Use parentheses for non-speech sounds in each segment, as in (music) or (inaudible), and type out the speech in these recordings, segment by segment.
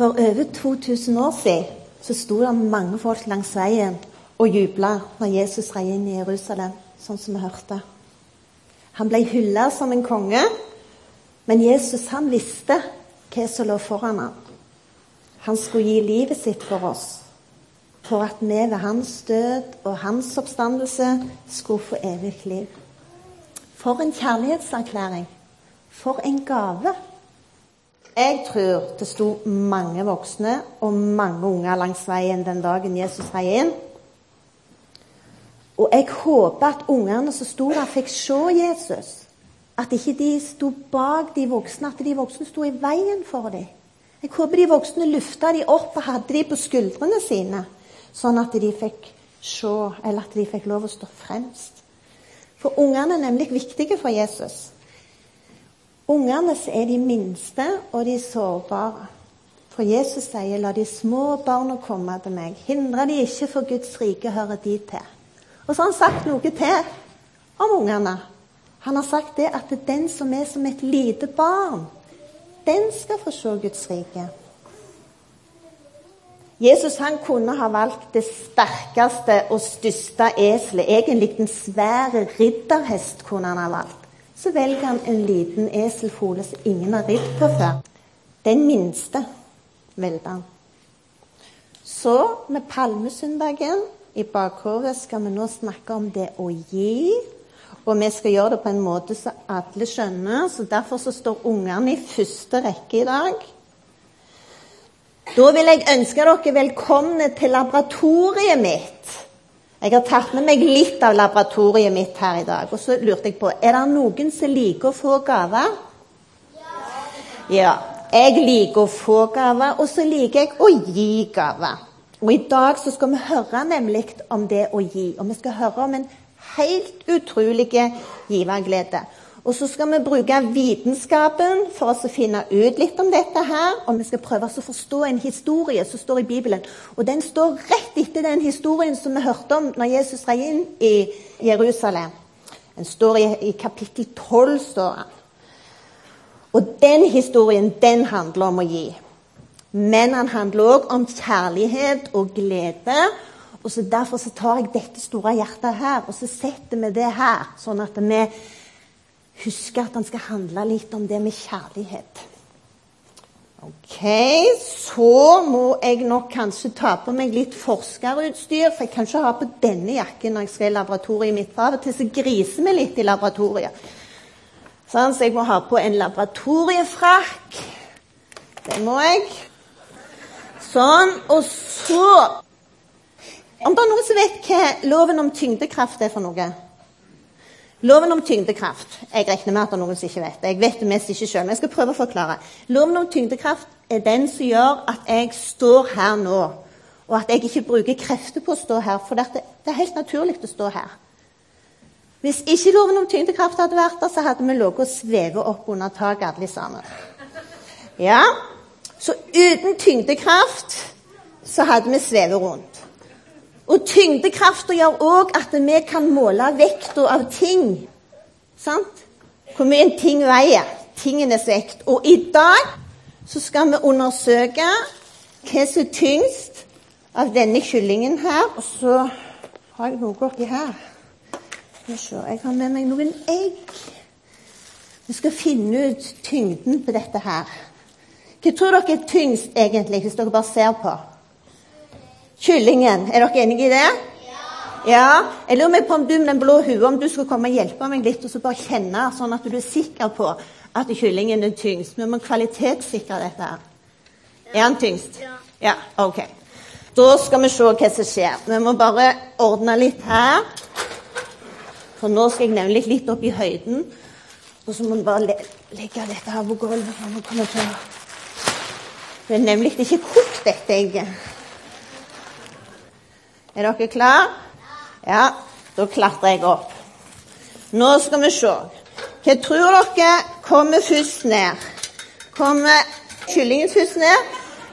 For over 2000 år siden så sto det mange folk langs veien og jubla når Jesus rei inn i Jerusalem, sånn som vi hørte. Han ble hylla som en konge, men Jesus han visste hva som lå foran ham. Han skulle gi livet sitt for oss, for at vi ved hans død og hans oppstandelse skulle få evig liv. For en kjærlighetserklæring! For en gave! Jeg tror det sto mange voksne og mange unger langs veien den dagen Jesus rei inn. Og jeg håper at ungene som sto der, fikk se Jesus. At ikke de sto bak de voksne, at de voksne sto i veien for dem. Jeg håper de voksne løfta de opp og hadde de på skuldrene sine, sånn at de fikk se, eller at de fikk lov å stå fremst. For ungene er nemlig viktige for Jesus. Ungene er de minste og de sårbare. For Jesus sier, 'La de små barna komme til meg'. Hindre de ikke, for Guds rike hører de til. Og så har han sagt noe til om ungene. Han har sagt det at det den som er som et lite barn, den skal få se Guds rike. Jesus han kunne ha valgt det sterkeste og største eselet. Egentlig den svære ridderhest kunne han ha valgt så velger han en liten eselfole som ingen har ridd på før. Den minste velger han. Så med palmesøndagen i bakhodet skal vi nå snakke om det å gi. Og vi skal gjøre det på en måte så alle skjønner. så Derfor så står ungene i første rekke i dag. Da vil jeg ønske dere velkomne til laboratoriet mitt. Jeg har tatt med meg litt av laboratoriet mitt her i dag. Og så lurte jeg på Er det noen som liker å få gaver? Ja. Jeg liker å få gaver, og så liker jeg å gi gaver. Og i dag så skal vi høre nemlig om det å gi. Og vi skal høre om en helt utrolig giverglede. Og så skal vi bruke vitenskapen for å finne ut litt om dette her. Og vi skal prøve å forstå en historie som står i Bibelen. Og den står rett etter den historien som vi hørte om når Jesus rei inn i Jerusalem. Den står i, i kapittel 12. står han. Og den historien, den handler om å gi. Men han handler òg om kjærlighet og glede. Og så Derfor så tar jeg dette store hjertet her, og så setter vi det her. Sånn at vi huske at han skal handle litt om det med kjærlighet. Ok, så må jeg nok kanskje ta på meg litt forskerutstyr, for jeg kan ikke ha på denne jakken når jeg skal i laboratoriet mitt. For av og til så griser vi litt i laboratoriet. Sånn, så jeg må ha på en laboratoriefrakk. Det må jeg. Sånn. Og så Om det er noen som vet hva loven om tyngdekraft er for noe? Loven om tyngdekraft Jeg regner med at det er noen som ikke vet det. Jeg vet det mest ikke selv, men jeg skal prøve å forklare. Loven om tyngdekraft er den som gjør at jeg står her nå. Og at jeg ikke bruker krefter på å stå her, for det er helt naturlig å stå her. Hvis ikke loven om tyngdekraft hadde vært der, så hadde vi ligget og svevet opp under taket alle sammen. Ja, Så uten tyngdekraft så hadde vi svevet rundt. Og tyngdekrafta gjør òg at vi kan måle vekta av ting. Sant? Hvor mye en ting veier. Tingenes vekt. Og i dag så skal vi undersøke hva som er tyngst av denne kyllingen her. Og så har jeg noe oppi her. Jeg har med meg noen egg. Vi skal finne ut tyngden på dette her. Hva tror dere er tyngst egentlig, hvis dere bare ser på? Kyllingen. Er dere enige i det? Ja. ja. Jeg lurer på om du med den blå hua om du skulle komme og hjelpe meg litt og så bare kjenne, sånn at du er sikker på at kyllingen er tyngst. Vi må kvalitetssikre dette. her. Er den tyngst? Ja. ja. OK. Da skal vi se hva som skjer. Vi må bare ordne litt her. For nå skal jeg nemlig litt opp i høyden. Og så må vi bare legge dette her på gulvet. Det er nemlig ikke kokt, dette egget. Er dere klare? Ja, da klatrer jeg opp. Nå skal vi se. Hva tror dere kommer først ned? Kommer kyllingen først ned?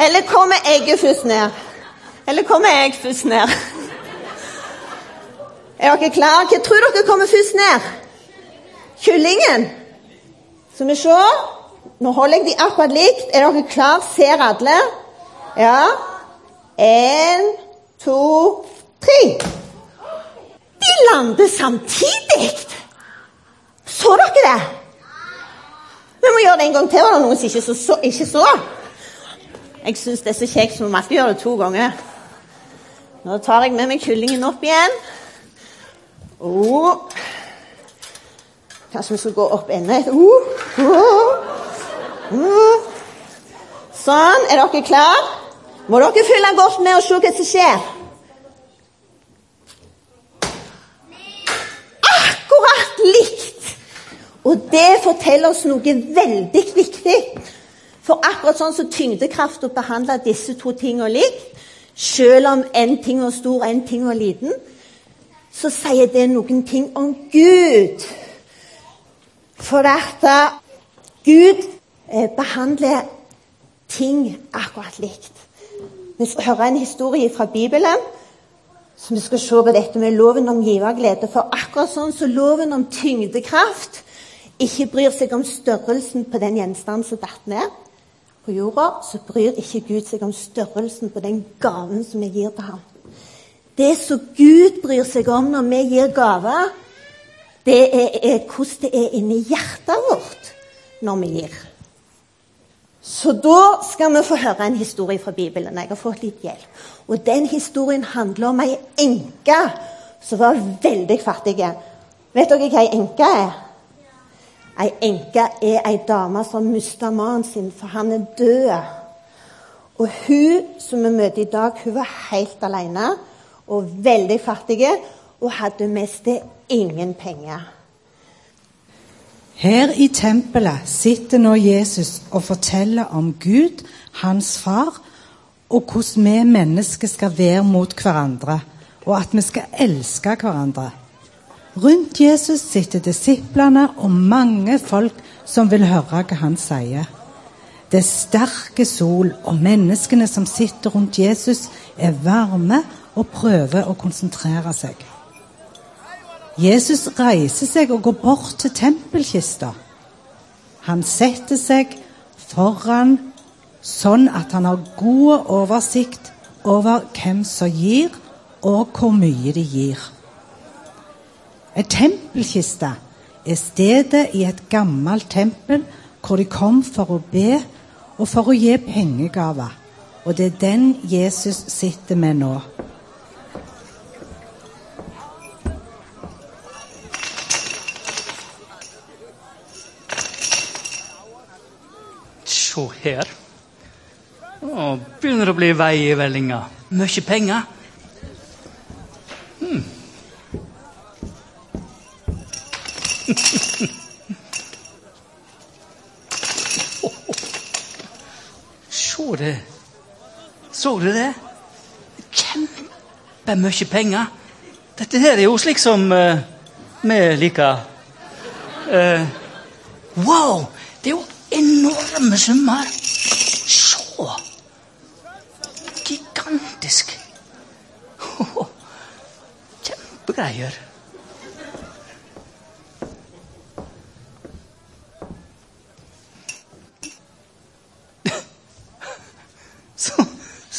Eller kommer egget først ned? Eller kommer jeg først ned? Er dere klare? Hva tror dere kommer først ned? Kyllingen. Skal vi se. Nå holder jeg de akkurat likt. Er dere klare? Ser alle? Ja. En, to, tre. De lander samtidig! Så dere det? Vi må gjøre det en gang til. Var det noen som ikke så? så, ikke så? Jeg syns det er så kjekt, så vi må alltid gjøre det to ganger. Nå tar jeg med meg kyllingen opp igjen. Oh. Kanskje vi skal gå opp enda et uh. Uh. Uh. Sånn. Er dere klare? Må dere følge godt med og se hva som skjer. Akkurat likt! Og det forteller oss noe veldig viktig. For akkurat sånn som så tyngdekrafta behandler disse to tingene likt, selv om en ting var stor og en ting var liten, så sier det noen ting om Gud. For at Gud eh, behandler ting akkurat likt. Vi skal høre en historie fra Bibelen. Så vi skal se på dette med loven om giverglede. For akkurat sånn som loven om tyngdekraft ikke bryr seg om størrelsen på den gjenstanden som datt ned på jorda, så bryr ikke Gud seg om størrelsen på den gaven som vi gir til ham. Det som Gud bryr seg om når vi gir gaver, det er, er hvordan det er inni hjertet vårt når vi gir. Så da skal vi få høre en historie fra Bibelen. Jeg har fått litt hjelp. Og den historien handler om ei enke som var veldig fattig. Vet dere hva ei enke er? Ei enke er ei dame som mista mannen sin, for han er død. Og hun som vi møter i dag, hun var helt alene og veldig fattig og hadde mest ingen penger. Her i tempelet sitter nå Jesus og forteller om Gud, hans far, og hvordan vi mennesker skal være mot hverandre, og at vi skal elske hverandre. Rundt Jesus sitter disiplene og mange folk som vil høre hva han sier. Det er sterke sol, og menneskene som sitter rundt Jesus, er varme og prøver å konsentrere seg. Jesus reiser seg og går bort til tempelkista. Han setter seg foran sånn at han har god oversikt over hvem som gir, og hvor mye de gir. En tempelkiste er stedet i et gammelt tempel hvor de kom for å be og for å gi pengegaver. Og det er den Jesus sitter med nå. Se her. Å, begynner å bli vei i vellinga. Mye penger. Se det. Så du det? Kjempemye penger. Dette her er jo slik som uh, vi liker. Uh, wow! Det er jo enorme summer. Se! Gigantisk. (laughs) Kjempegreier.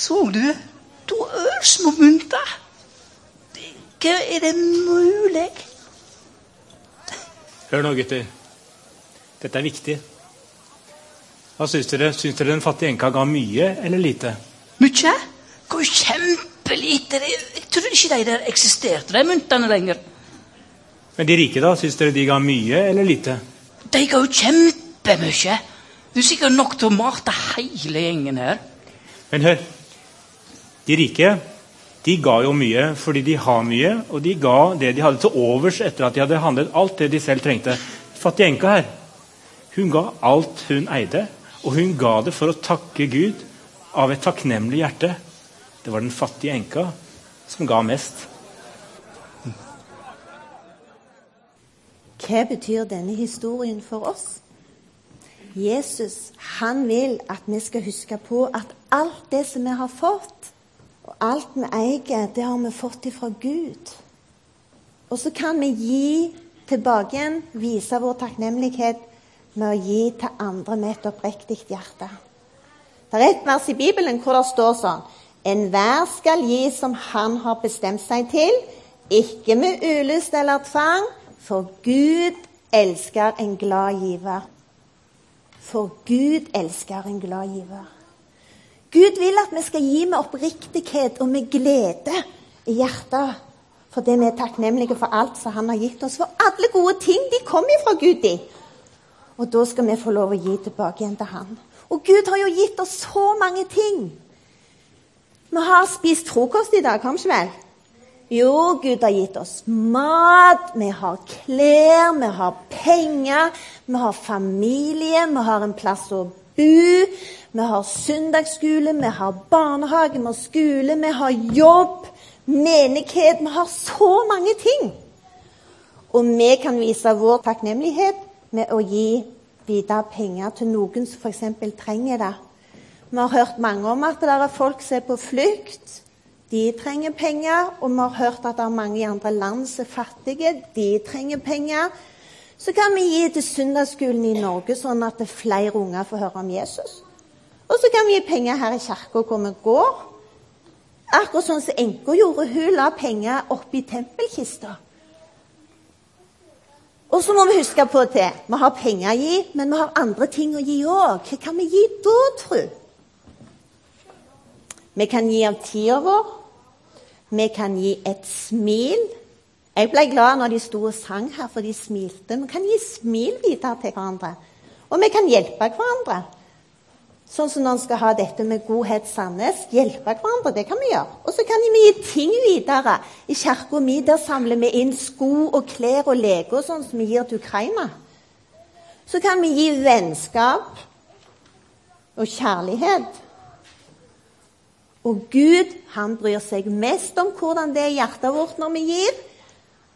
Så så du to ørsmå mynter. Hva er det mulig? Hør nå, gutter. Dette er viktig. Hva syns dere? Syns dere den fattige enka ga mye eller lite? Mye? Ga kjempelite. Jeg trodde ikke de der eksisterte, de myntene lenger. Men de rike, da? Syns dere de ga mye eller lite? De ga jo kjempemye. Det er sikkert nok til å mate hele gjengen her. Men hør. De rike de ga jo mye fordi de har mye, og de ga det de hadde til overs etter at de hadde handlet alt det de selv trengte. Fattige enka her, hun ga alt hun eide, og hun ga det for å takke Gud av et takknemlig hjerte. Det var den fattige enka som ga mest. Hva betyr denne historien for oss? Jesus han vil at vi skal huske på at alt det som vi har fått, og alt vi eier, det har vi fått ifra Gud. Og så kan vi gi tilbake igjen, vise vår takknemlighet med å gi til andre med et oppriktig hjerte. Det er et vers i Bibelen hvor det står sånn Enhver skal gi som han har bestemt seg til, ikke med ulyst eller tvang, for Gud elsker en glad giver. For Gud elsker en glad giver. Gud vil at vi skal gi med oppriktighet og med glede i hjertet. Fordi vi er takknemlige for alt som han har gitt oss. For alle gode ting de kommer fra Gud. de. Og da skal vi få lov å gi tilbake igjen til han. Og Gud har jo gitt oss så mange ting. Vi har spist frokost i dag, har ikke vel? Jo, Gud har gitt oss mat, vi har klær, vi har penger, vi har familie, vi har en plass å bo. Vi har søndagsskole, vi har barnehage, vi har skole, vi har jobb, menighet. Vi har så mange ting. Og vi kan vise vår takknemlighet med å gi videre penger til noen som f.eks. trenger det. Vi har hørt mange om at det er folk som er på flukt. De trenger penger. Og vi har hørt at det er mange i andre land som er fattige. De trenger penger. Så kan vi gi til søndagsskolen i Norge, sånn at flere unger får høre om Jesus. Og så kan vi gi penger her i kirka hvor vi går. Akkurat sånn som enka gjorde. Hun la penger oppi tempelkista. Og så må vi huske på det. Vi har penger å gi, men vi har andre ting å gi òg. Hva kan vi gi da, tru? Vi kan gi av tida vår. Vi kan gi et smil. Jeg ble glad når de sto og sang her, for de smilte. Vi kan gi smil videre til hverandre. Og vi kan hjelpe hverandre. Sånn som når en skal ha dette med Godhet Sandnes. Hjelpe hverandre, det kan vi gjøre. Og så kan vi gi ting videre. I kirka mi der samler vi inn sko og klær og leker sånn som vi gir til Ukraina. Så kan vi gi vennskap og kjærlighet. Og Gud han bryr seg mest om hvordan det er hjertet vårt når vi gir,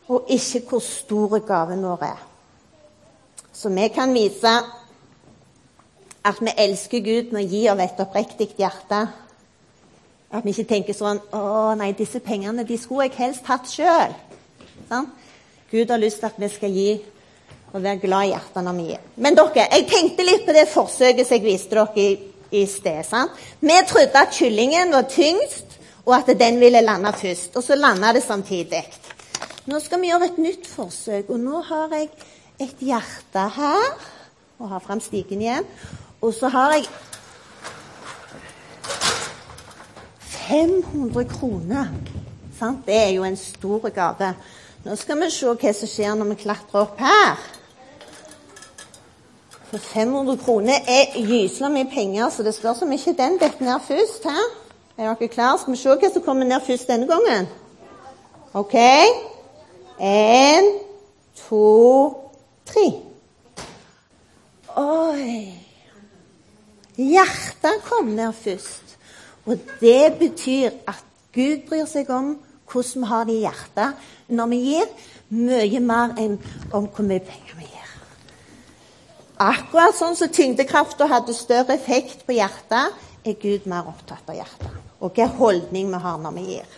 og ikke hvor store gaven vår er. Så vi kan vise at vi elsker Gud med å gi av et oppriktig hjerte. At vi ikke tenker sånn 'Å nei, disse pengene de skulle jeg helst hatt sjøl.' Sånn? Gud har lyst til at vi skal gi og være glad i hjertet når vi gir. Men dere, jeg tenkte litt på det forsøket som jeg viste dere i i sted. Sant? Vi trodde at kyllingen var tyngst, og at den ville lande først. Og så landa det samtidig. Nå skal vi gjøre et nytt forsøk, og nå har jeg et hjerte her. Og har fram stigen igjen. Og så har jeg 500 kroner. Sant? Det er jo en stor gave. Nå skal vi se hva som skjer når vi klatrer opp her. For 500 kroner er gysla mye penger, så det spørs om ikke den detter ned først. Her. Er dere klare? Skal vi se hva som kommer ned først denne gangen? OK. Én, to, tre. Oi. Hjertet kom ned først. Og det betyr at Gud bryr seg om hvordan vi har det i hjertet når vi gir, mye mer enn om hvor mye penger vi gir. Akkurat sånn som tyngdekrafta hadde større effekt på hjertet, er Gud mer opptatt av hjertet. Og hvilken holdning vi har når vi gir.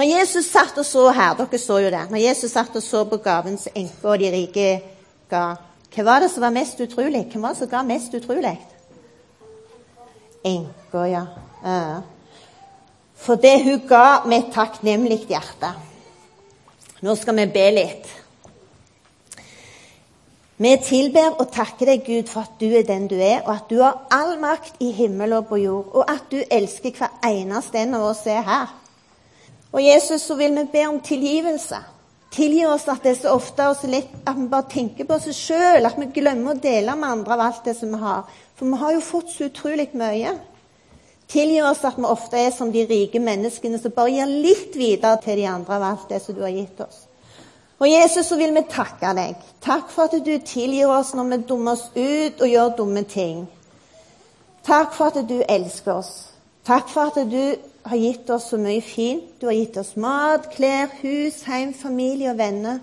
Når Jesus satt og så her, dere så jo det, når Jesus satt og så på gaven enke og de rike ga, hva var det som var mest utrolig? Hvem var det som ga mest utrolig? Enka, ja. For det hun ga med et takknemlig hjerte. Nå skal vi be litt. Vi tilber og takker deg, Gud, for at du er den du er, og at du har all makt i himmel og på jord, og at du elsker hver eneste en av oss er her. Og Jesus, så vil vi be om tilgivelse. Tilgi oss at det er så ofte og så lett at vi bare tenker på oss sjøl, at vi glemmer å dele med andre av alt det som vi har. For vi har jo fått så utrolig mye. Tilgi oss at vi ofte er som de rike menneskene som bare gir litt videre til de andre av alt det som du har gitt oss. Og Jesus, så vil vi takke deg. Takk for at du tilgir oss når vi dummer oss ut og gjør dumme ting. Takk for at du elsker oss. Takk for at du har gitt oss så mye fint. Du har gitt oss mat, klær, hus, hjem, familie og venner.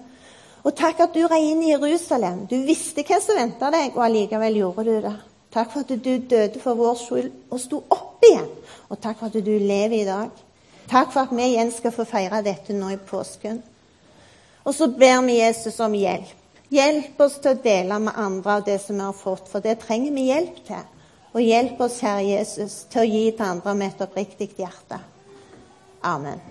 Og takk at du rei inn i Jerusalem. Du visste hva som venta deg, og allikevel gjorde du det. Takk for at du døde for vår skyld og sto opp igjen. Og takk for at du lever i dag. Takk for at vi igjen skal få feire dette nå i påsken. Og så ber vi Jesus om hjelp. Hjelp oss til å dele med andre av det som vi har fått, for det trenger vi hjelp til. Og hjelp oss, Herre Jesus, til å gi til andre med et oppriktig hjerte. Amen.